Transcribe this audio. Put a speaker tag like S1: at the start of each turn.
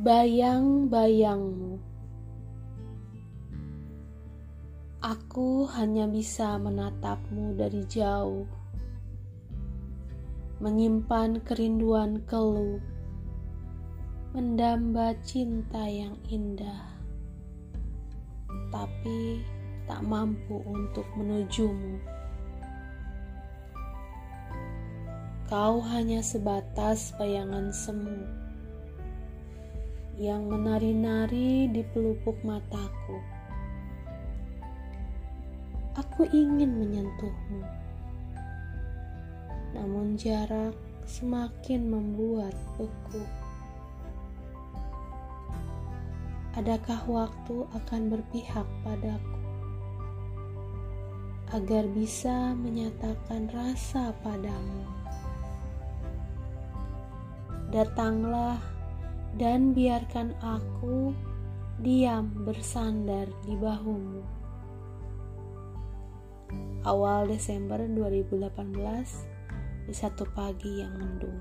S1: Bayang-bayangmu. Aku hanya bisa menatapmu dari jauh. Menyimpan kerinduan keluh. Mendamba cinta yang indah. Tapi tak mampu untuk menujumu Kau hanya sebatas bayangan semu yang menari-nari di pelupuk mataku. Aku ingin menyentuhmu, namun jarak semakin membuat beku. Adakah waktu akan berpihak padaku agar bisa menyatakan rasa padamu? Datanglah dan biarkan aku diam bersandar di bahumu. Awal Desember 2018 di satu pagi yang mendung.